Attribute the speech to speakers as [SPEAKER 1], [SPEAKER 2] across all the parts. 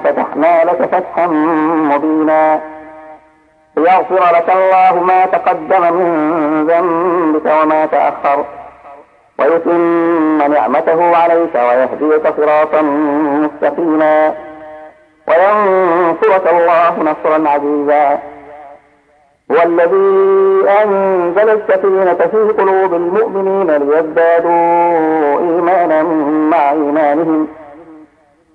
[SPEAKER 1] فتحنا لك فتحا مبينا ليغفر لك الله ما تقدم من ذنبك وما تأخر ويتم نعمته عليك ويهديك صراطا مستقيما وينصرك الله نصرا عزيزا هو الذي أنزل السكينة في قلوب المؤمنين ليزدادوا إيمانا مع إيمانهم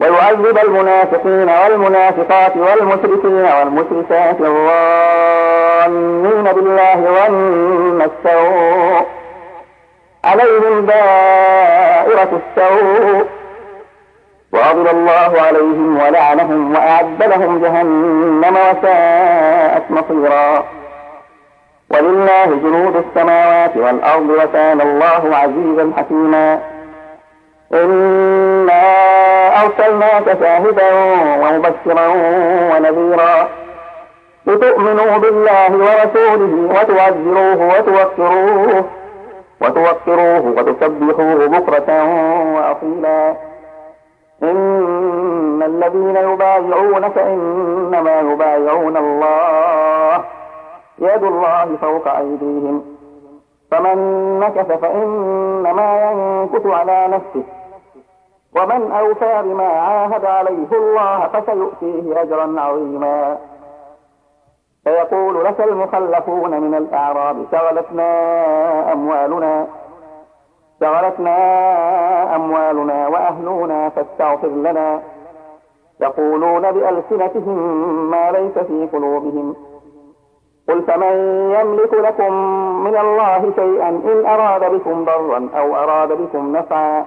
[SPEAKER 1] ويعذب المنافقين والمنافقات والمشركين والمشركات الظانين بالله ظن السوء عليهم دائرة السوء وغضب الله عليهم ولعنهم وأعد لهم جهنم وساءت مصيرا ولله جنود السماوات والأرض وكان الله عزيزا حكيما إِنَّا أرسلناك شاهدا ومبشرا ونذيرا لتؤمنوا بالله ورسوله وتعزروه وتوقروه وتوقروه وتسبحوه بكرة وأصيلا إن الذين يبايعونك إنما يبايعون الله يد الله فوق أيديهم فمن نكث فإنما ينكث على نفسه ومن أوفى بما عاهد عليه الله فسيؤتيه أجرا عظيما فيقول لك المخلفون من الأعراب شغلتنا أموالنا شغلتنا أموالنا وأهلنا فاستغفر لنا يقولون بألسنتهم ما ليس في قلوبهم قل فمن يملك لكم من الله شيئا إن أراد بكم ضرا أو أراد بكم نفعا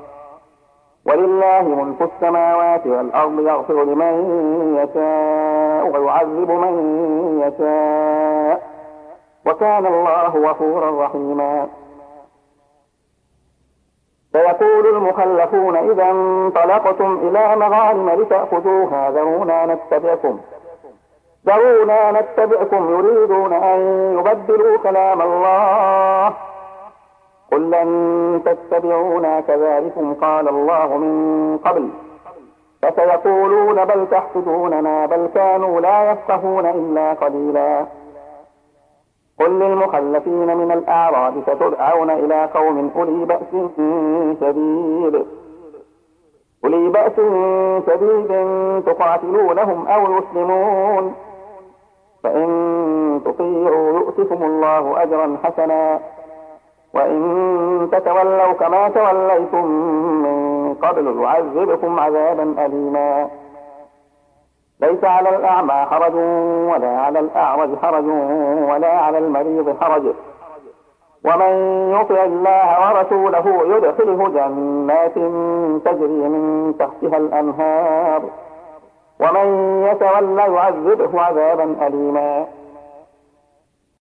[SPEAKER 1] ولله ملك السماوات والأرض يغفر لمن يشاء ويعذب من يشاء وكان الله غفورا رحيما فيقول المخلفون إذا انطلقتم إلى مغانم لتأخذوها ذرونا نتبعكم ذرونا نتبعكم يريدون أن يبدلوا كلام الله لن تتبعونا كذلكم قال الله من قبل فسيقولون بل تحسدوننا بل كانوا لا يفقهون إلا قليلا قل للمخلفين من الأعراب ستدعون إلى قوم أولي بأس شديد أولي بأس شديد تقاتلونهم أو يسلمون فإن تطيعوا يؤتكم الله أجرا حسنا وإن تتولوا كما توليتم من قبل يعذبكم عذابا أليما ليس على الأعمى حرج ولا على الأعرج حرج ولا على المريض حرج ومن يطع الله ورسوله يدخله جنات تجري من تحتها الأنهار ومن يتولى يعذبه عذابا أليما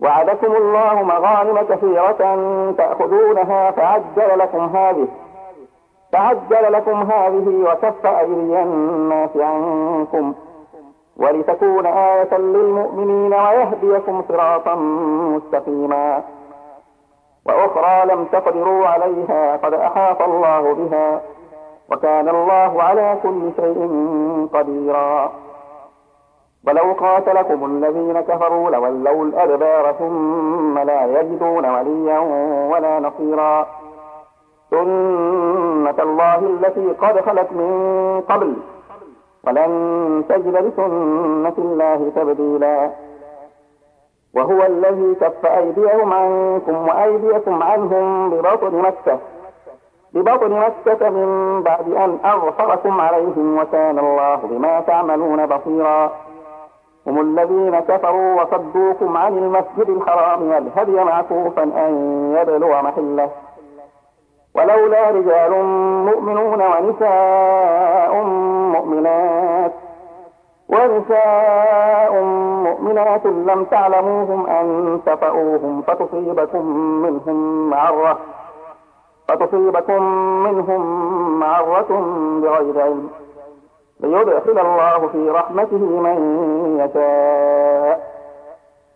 [SPEAKER 1] وعدكم الله مغانم كثيرة تأخذونها فعجل لكم هذه فعجل لكم هذه وكف أيدي الناس عنكم ولتكون آية للمؤمنين ويهديكم صراطا مستقيما وأخرى لم تقدروا عليها قد أحاط الله بها وكان الله على كل شيء قديرا ولو قاتلكم الذين كفروا لولوا الأدبار ثم لا يجدون وليا ولا نصيرا سنة الله التي قد خلت من قبل ولن تجد لسنة الله تبديلا وهو الذي كف أيديهم عنكم وأيديكم عنهم ببطن مكة ببطن مكة من بعد أن أغفركم عليهم وكان الله بما تعملون بصيرا هم الذين كفروا وصدوكم عن المسجد الحرام والهدي معكوفا أن يبلغ محله ولولا رجال مؤمنون ونساء مؤمنات ونساء مؤمنات لم تعلموهم أن تفأوهم فتصيبكم منهم معرة فتصيبكم منهم معرة بغير علم ليدخل الله في رحمته من يشاء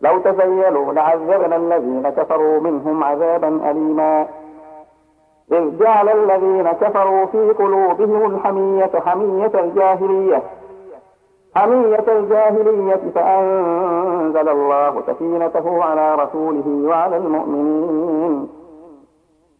[SPEAKER 1] لو تزيلوا لعذبنا الذين كفروا منهم عذابا أليما إذ جعل الذين كفروا في قلوبهم الحمية حمية الجاهلية حمية الجاهلية فأنزل الله سكينته على رسوله وعلى المؤمنين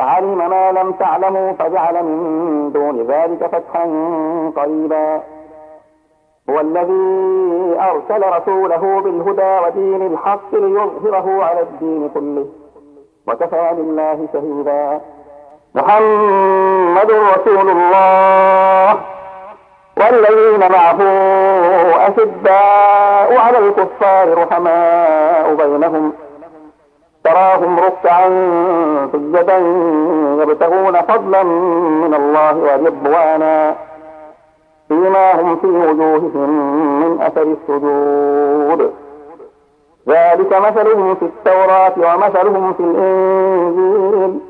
[SPEAKER 1] فعلم ما لم تعلموا فجعل من دون ذلك فتحا قريبا هو الذي أرسل رسوله بالهدى ودين الحق ليظهره على الدين كله وكفى بالله شهيدا محمد رسول الله والذين معه أشداء على الكفار رحماء بينهم تراهم ركعا سجدا يبتغون فضلا من الله ورضوانا فيما هم في وجوههم من أثر السجود ذلك مثلهم في التوراة ومثلهم في الإنجيل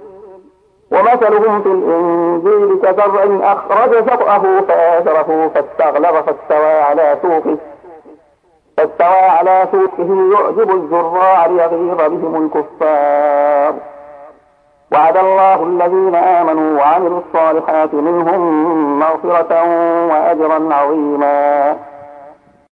[SPEAKER 1] ومثلهم في الإنجيل كزرع أخرج شطأه فآثره فاستغلظ فاستوى على سوقه فاستوى على سوقه يعجب الزراع ليغيظ بهم الكفار وعد الله الذين آمنوا وعملوا الصالحات منهم مغفرة وأجرا عظيما